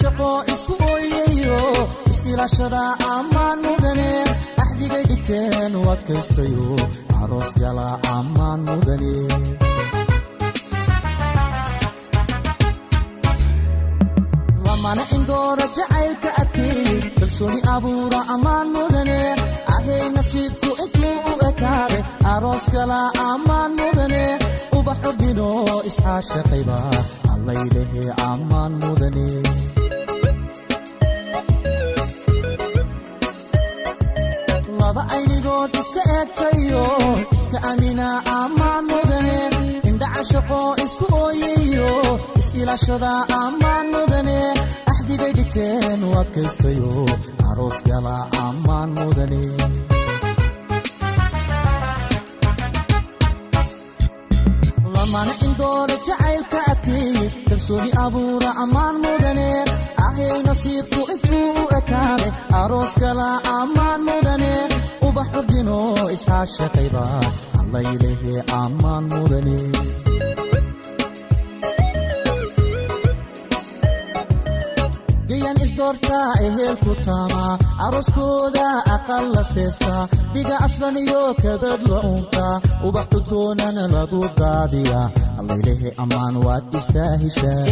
shaqo isku ooyayo is-ilaashada ammaan mudane axdigay dhigteen u adkaystayo aroos gala ammaan mudane lamana indoora jacaylka adkeey kalsooni abuura ammaan mudane ahay nasiibku intuu u ekaaday aroos gala ammaan mudane ubax ordino isxaashaqayba allaylehe ammaan mudane laba aynigood iska eegtayo iska amina ammaan mudane indhaca shaqo isku ooyayo is-ilaashada ammaan mudane axdigay dhigteen u adkaystayo aroos gala ammaan mudane lamana indoora jacaylka adkeey kalsooni abuura ammaan mudane ahay nasiibku intuu u ekaaday aroos gala ammaan mudane ubax ordino isxaashaqayba allaylehe ammaan mudane gayan isdoortaa ehelku taamaa arooskooda aqal la seesaa dhiga aslan iyo kabad la uuntaa ubax cudgoonana lagu daadiyaa allaylehe ammaan waad istaahishaa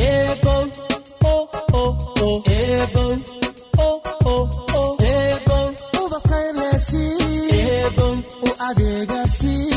u inamiya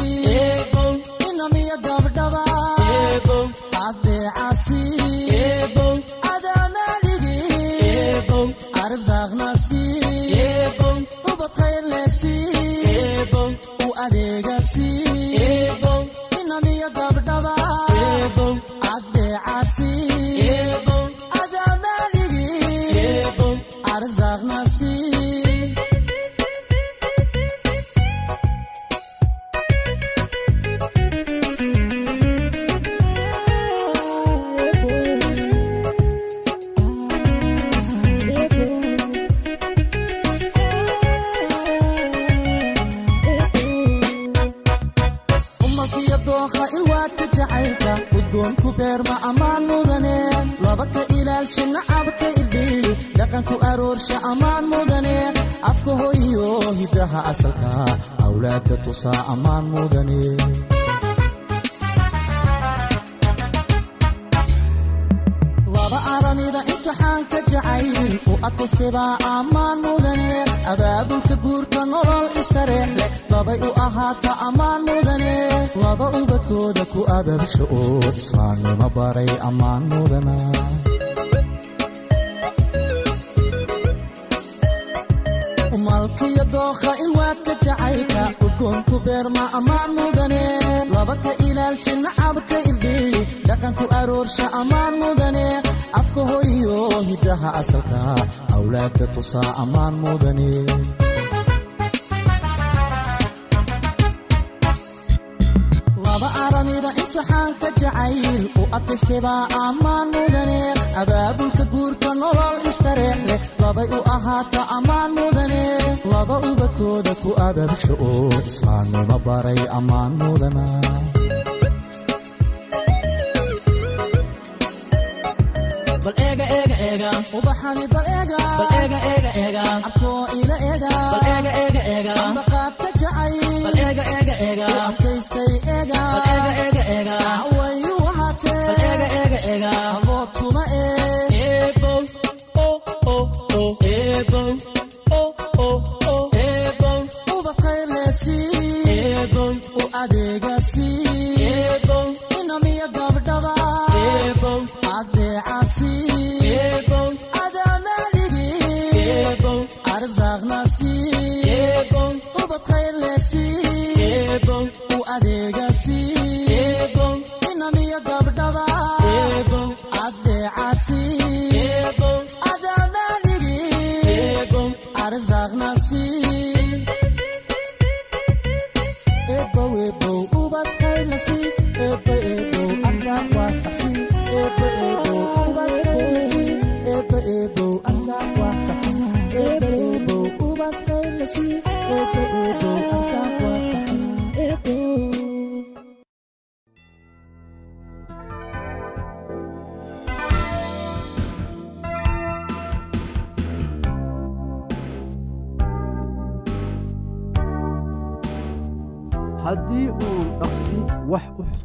aramida imtixaanka jacayl u adkaystebaa ammaan mudane abaabulka guurka nolol istareex leh labay u ahaata ammaan mudane laba ubadkooda ku ababsha oo islaamnimo baray ammaan mudana malkiyo dookha ilwaadka jacaylka udgoonku beerma ammaan mudane laba ka ilaalsha nacabka irdhiili dhaqanku aroorsha ammaan mudane afka hoyiyo hidaha asalka awlaadda tusaa ammaan mudane. Laba aramida imtixaanka jacayl u adkaystebaa ammaan mudane abaabulka guurka nolol istareex leh labay u ahaata ammaan mudane. Laba ubadkooda ku ababsha oo islaamnimo baray ammaan mudana bal eega eega eega ubaxani bal eega bal eega eega eega abkoo ila eega bal eega eega eega ambaqaadka jacay. Bal eega eega eega adkaystay eega bal eega eega eega wayu wahaatee bal eega eega eega abood kuma ee. Eebow o o o. Eebow o o o. Eebow. Ubaqaylesi eebow. U adeegasi eebow arzaqnasi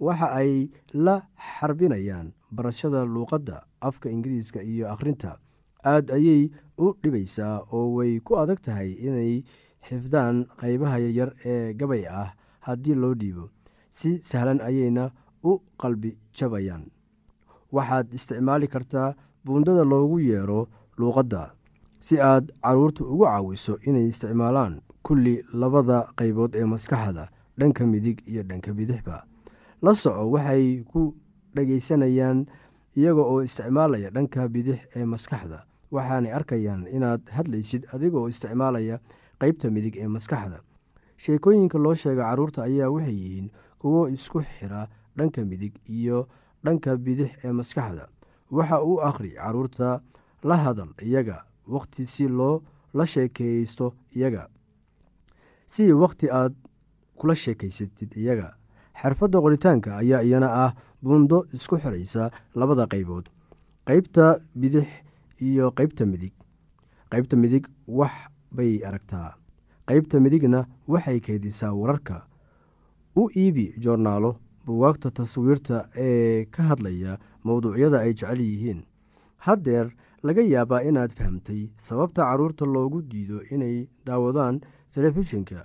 waxa ay la xarbinayaan barashada luuqadda afka ingiriiska iyo akhrinta. Aad ayay u dhibaysaa oo way ku adag tahay inay xifdaan qaybaha yaryar ee gabay ah haddii loo dhiibo. Si sahlan ayayna u qalbi jabayaan. Waxaad isticmaali kartaa buundada loogu yeero luuqadda si aad carruurta ugu caawiso inay isticmaalaan kulli labada qaybood ee maskaxda dhanka midig iyo dhanka bidixba la soco waxay ku dhagaysanayaan iyaga oo isticmaalaya dhanka bidix ee maskaxda. Waxaanay arkayaan inaad hadlaysid adiga oo isticmaalaya qeybta midig ee maskaxda. Sheekooyinka loo sheega carruurta ayaa waxay yihiin kuwo isku xira dhanka midig iyo dhanka bidix ee maskaxda. Waxa uu akhri carruurta la hadal iyaga wakhti si loo la sheekeysto iyaga. Si wakhti aad kula sheekaysatid iyaga xirfadda qoritaanka ayaa iyana ah buundo isku xiraysa labada qaybood qeybta bidix iyo qeybta midig. Qeybta midig wax bay aragtaa qeybta midigna waxay keedisaa wararka. U iibi joornaalo buwaagta taswiirta ee ka hadlaya mowduucyada ay jecel yihiin. Haddeer laga yaabaa inaad fahamtay sababta carruurta loogu diido inay daawadaan telefishinka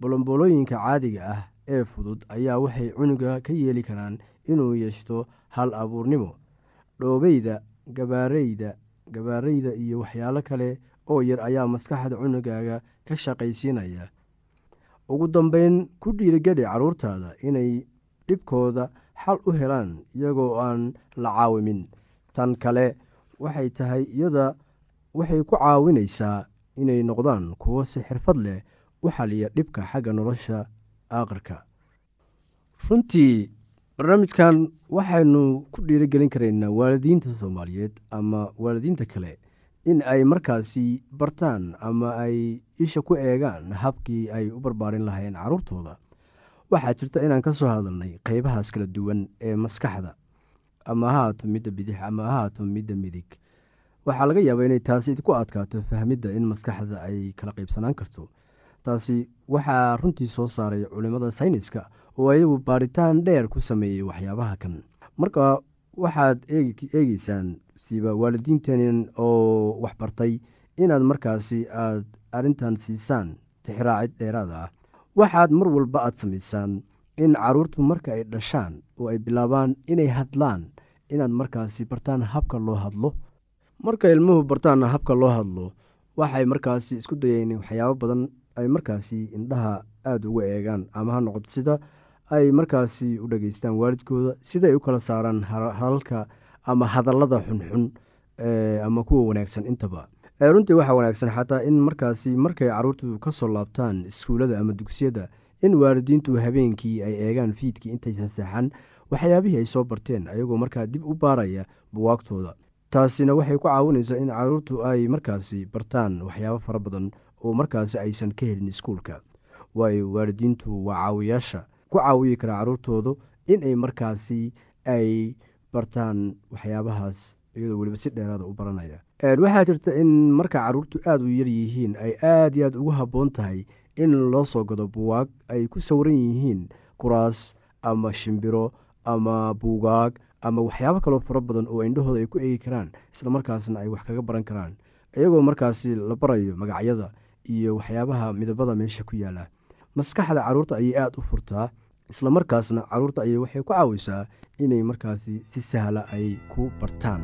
bolomboolooyinka caadiga ah ee fudud ayaa waxay cunuga ka yeeli karaan inuu yeeshto hal abuurnimo dhoobeyda gabaareyda gabaareyda iyo waxyaalo kale oo yar ayaa maskaxda cunugaaga ka shaqaysiinaya. Ugu dambeyn ku dhiirigeli carruurtaada inay dhibkooda xal u helaan iyagoo aan la caawimin. Tan kale waxay tahay iyada waxay ku caawinaysaa inay noqdaan kuwo si xirfad leh u xaliya dhibka xagga nolosha aakhirka runtii barnaamijkan waxaynu ku dhiirigelin karaynaa waalidiinta soomaaliyeed ama waalidiinta kale in ay markaasi bartaan ama ay isha ku eegaan habkii ay u barbaarin lahayn carruurtooda waxaa jirta inaan ka soo hadalnay qeybahaas kala duwan ee maskaxda. Ama ha haato midda bidix ama ha haato midda midig. Waxaa laga yaabaa inay taasi ku adkaato fahmidda in maskaxda ay kala qeybsanaan karto taasi waxaa runtii soo saaray culimmada sayniska oo ayagu baaritaan dheer ku sameeyey waxyaabaha kan. Marka waxaad eegeysaan siba waalidiinteen oo waxbartay inaad markaasi aad arrintan siisaan tixraacid dheeraada ah waxaad mar walba aad samaysaan in carruurtu marka ay dhashaan oo ay bilaabaan inay hadlaan inaad markaasi bartaan habka loo hadlo. Marka ilmuhu bartaan habka loo hadlo waxay markaasi isku dayeen waxyaabo badan ay markaasi indhaha aada uga eegaan ama ha noqoto sida ay markaasi u dhageystaan waalidkooda sidaay u kala saaraan hadalka ama hadallada xunxun ama kuwa wanaagsan intaba. Runtii waxaa wanaagsan xataa in markaasi markay carruurtu ka soo laabtaan iskuullada ama dugsiyada in waalidiintu habeenkii ay eegaan fiidkii intaysan seexan waxyaabihii ay soo barteen ayagoo markaa dib u baaraya buwaagtooda. Taasina waxay ku caawinaysaa in carruurtu ay markaasi bartaan waxyaabo fara badan oo markaasi aysan ka helin iskuulka. Waayo waalidiintu waa caawiyaasha ku caawiyi karaa caruurtoodu in ay markaasi ay bartaan waxyaabahaas iyadoo weliba si dheeraada u baranaya. Waxaa jirta in marka caruurtu aada u yar yihiin ay aada iyo aad ugu habboon tahay in loo soo gado buwaag ay ku sawiran yihiin kuraas ama shimbiro ama buugaag ama waxyaabo kaloo fara badan oo indhahooda ay ku eegi karaan isla markaasna ay wax kaga baran karaan. Iyagoo markaasi la barayo magacyada iyo waxyaabaha midabada meesha ku yaalla maskaxda carruurta ayay aada u furtaa isla markaasna carruurta ayay waxay ku caawisaa inay markaasi si sahla ay ku bartaan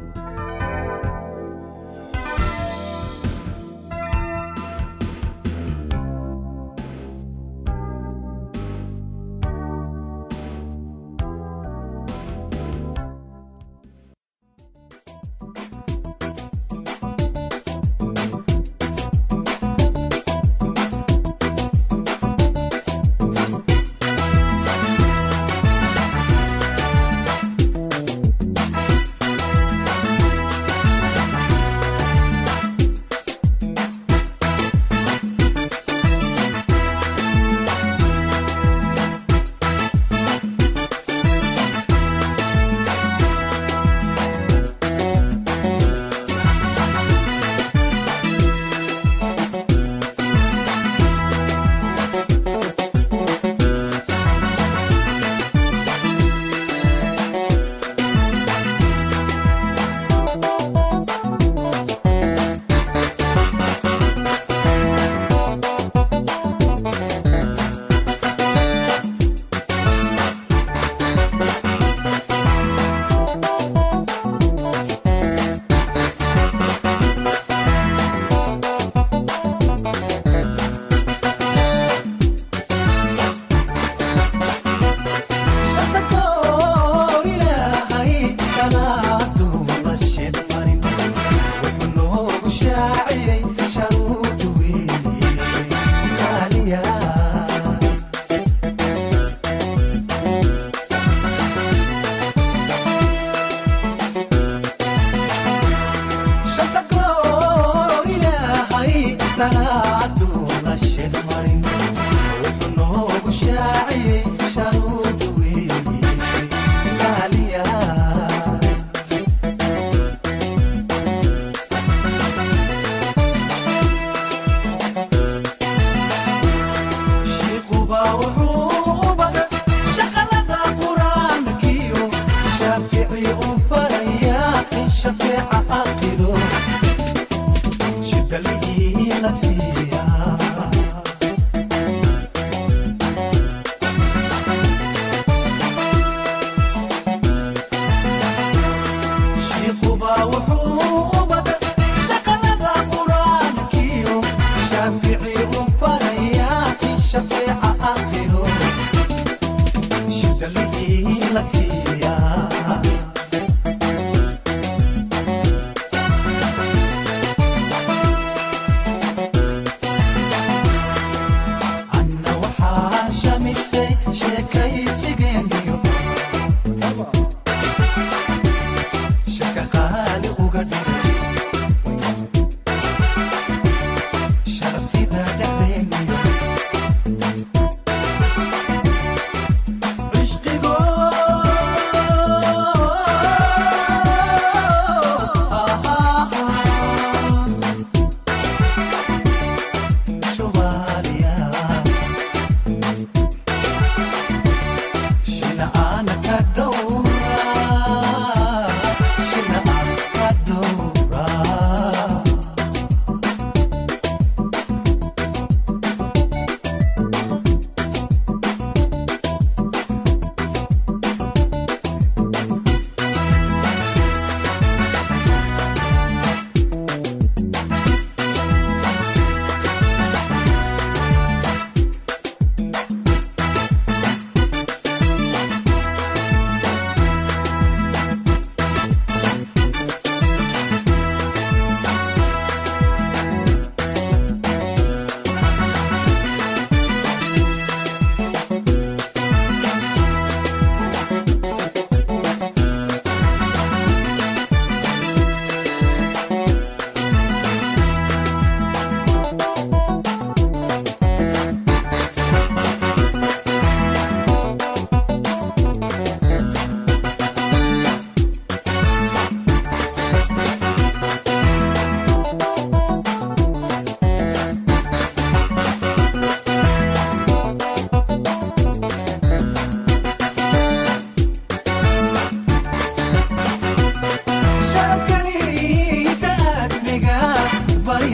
kaysiga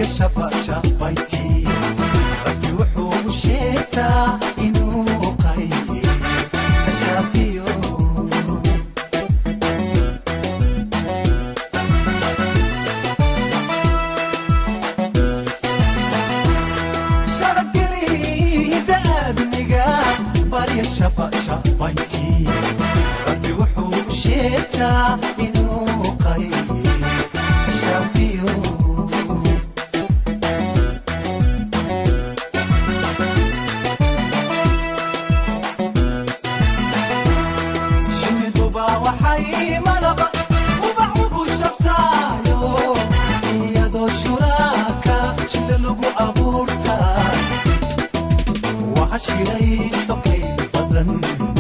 يا شباشة waxa shiray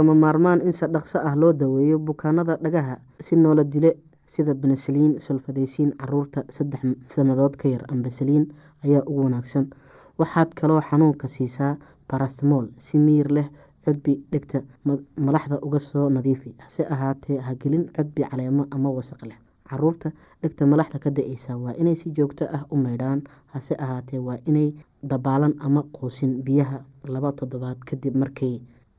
lagama maarmaan in si dhaqso ah loo daweeyo bukaanada dhagaha si noola dile sida benesaliin solfadeysiin carruurta saddex sannadood ka yar ambasaliin ayaa ugu wanaagsan. Waxaad kaloo xanuunka siisaa barastamol si miir leh cudbi dhegta ma- malaxda uga soo nadiifi. Hase ahaatee ha gelin cudbi caleemo ama wasaq leh. Caruurta dhegta malaxda ka da'eysa waa inay si joogto ah u maydhaan. Hase ahaatee waa inay dabaalan ama quusin biyaha laba toddobaad kadib markay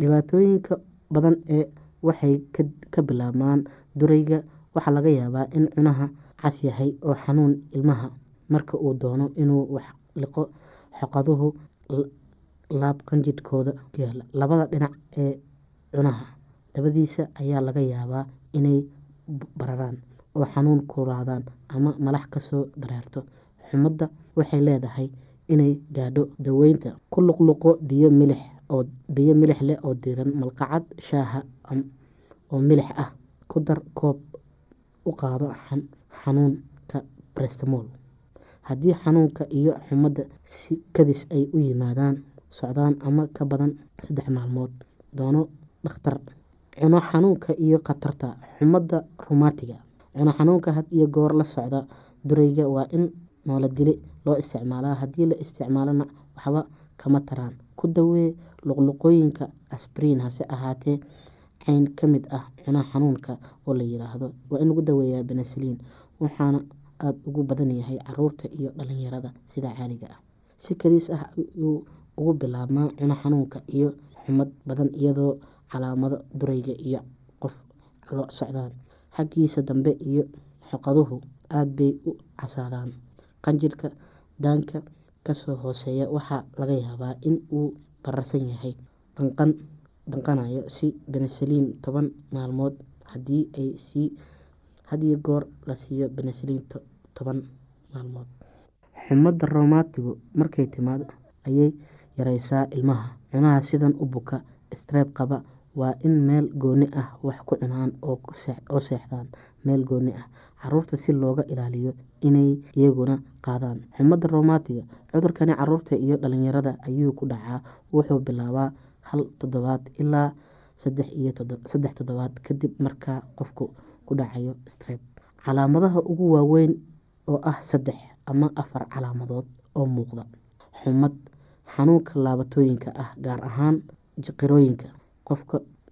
dhibaatooyinka badan ee waxay ka- bilaabmaan durayga waxaa laga yaabaa in cunaha cas yahay oo xanuun ilmaha marka uu doono inuu wax liqo xoqaduhu l- laab qanjidhkooda yaalla labada dhinac ee cunaha dabadiisa ayaa laga yaabaa inay bararaan oo xanuun kulaadaan ama malax ka soo dareerto xumadda waxay leedahay inay gaadho daweynta ku luqluqo biyo milix oo biyo milix leh oo diiran malqacad shaaha oo milix ah ku dar koob u qaado xan- xanuunka brestamol haddii xanuunka iyo xumadda si kadis ay u yimaadaan socdaan ama ka badan saddex maalmood doono dhakhtar. Cuno xanuunka iyo khatarta xumadda rumaatiga cuno xanuunka had iyo goor la socda durayga waa in noola dili loo isticmaalaa. Haddii la isticmaalona waxba kama taraan ku dawee luqluqooyinka asbriin hase ahaatee cayn ka mid ah cuno xanuunka oo la yiraahdo. Waa in lagu daweeyaa benesaliin waxaana aada ugu badan yahay carruurta iyo dhalinyarada sida caaliga ah. Si kaliis ah ayuu ugu bilaabmaa cuno xanuunka iyo xumad badan iyadoo calaamado durayga iyo qof la socdaan. Xaggiisa dambe iyo xoqaduhu aada bay u casaadaan. Qanjirka daanka ka soo hooseeya waxaa laga yaabaa in uu bararsan yahay danqan danqanayo si benesaliin toban maalmood sii hadiyo goor la siiyo benesaliin toban maalmood. Xumada roomatigu markay timaado ayay yareysaa ilmaha. Cunaha sidan u buka streeb qaba waa in meel gooni ah wax ku cunaan oo seexdaan meel gooni ah. Caruurta si looga ilaaliyo inay iyaguna qaadaan. Xumada roomatiga cudurkani carruurta iyo dhalinyarada ayuu ku dhacaa. Wuxuu bilaabaa hal toddobaad ilaa saddex toddobaad kadib markaa qofku ku dhacayo streb calaamadaha ugu waaweyn oo ah saddex ama afar calaamadood oo muuqda. Xumad xanuunka laabatooyinka ah gaar ahaan jiqirooyinka. Qofka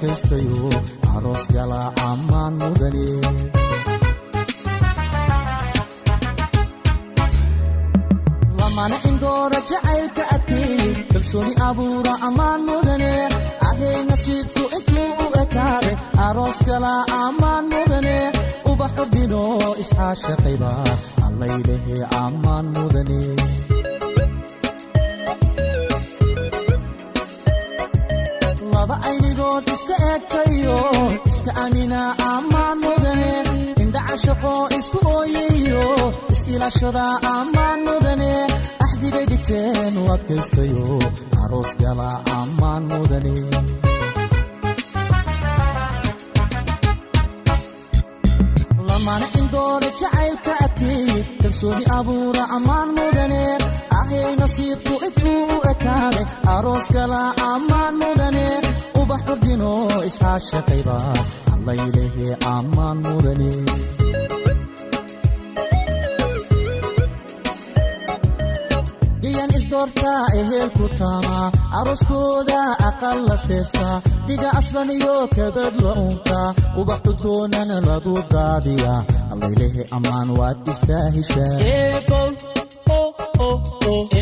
adkaystayo aroos gala ammaan mudane lamana indoora jacaylka adkeey kalsooni abuura ammaan mudane ahay nasiibku intuu u ekaaday aroos gala ammaan mudane ubax ordino isxaashaqayba allaylehe ammaan mudane laba aynigood iska eegtayo iska amina ammaan mudane indhaca shaqo isku ooyayo is-ilaashada ammaan mudane axdigay dhigteen u adkaystayo aroos gala ammaan mudane lamana indoora jacaylka adkeey kalsooni abuura ammaan mudane ahay nasiibku intuu u ekaaday aroos gala ammaan mudane ubax ordino isxaashaqayba allaylehe ammaan mudane dhigan isdoortaa ehelku taamaa arooskooda aqal la seesaa dhiga aslan iyo kabad la unkaa ubax cudgoonana lagu daadiyaa allaylehe ammaan waad istaahishaa u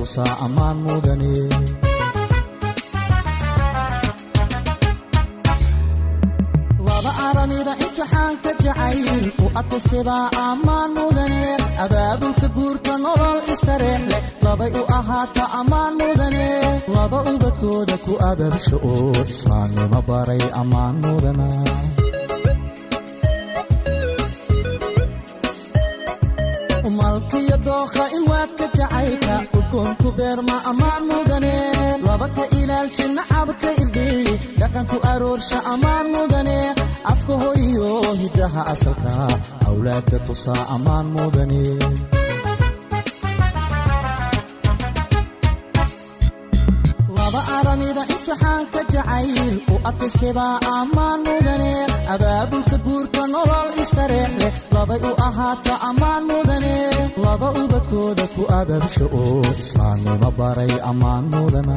tusaa ammaan mudane laba aramida imtixaanka jacayl u adkaystebaa ammaan mudane abaabulka guurka nolol istareex leh labay u ahaata ammaan mudane laba ubadkooda ku abaabsho oo islaamnimo baray ammaan jacaylka udgoonku beerma ammaan mudane. Laba ka ilaalshi nacabka irdhiyi dhaqanku aroorsha ammaan mudane. Afka hoyiyo hiddaha asalka. Awlaadda tusaa ammaan mudane jacayl u adkaystebaa ammaan mudane abaabulka guurka nolol istareex leh labay u ahaata ammaan mudane laba ubadkooda ku abaabsho oo islaamnimo baray ammaan mudana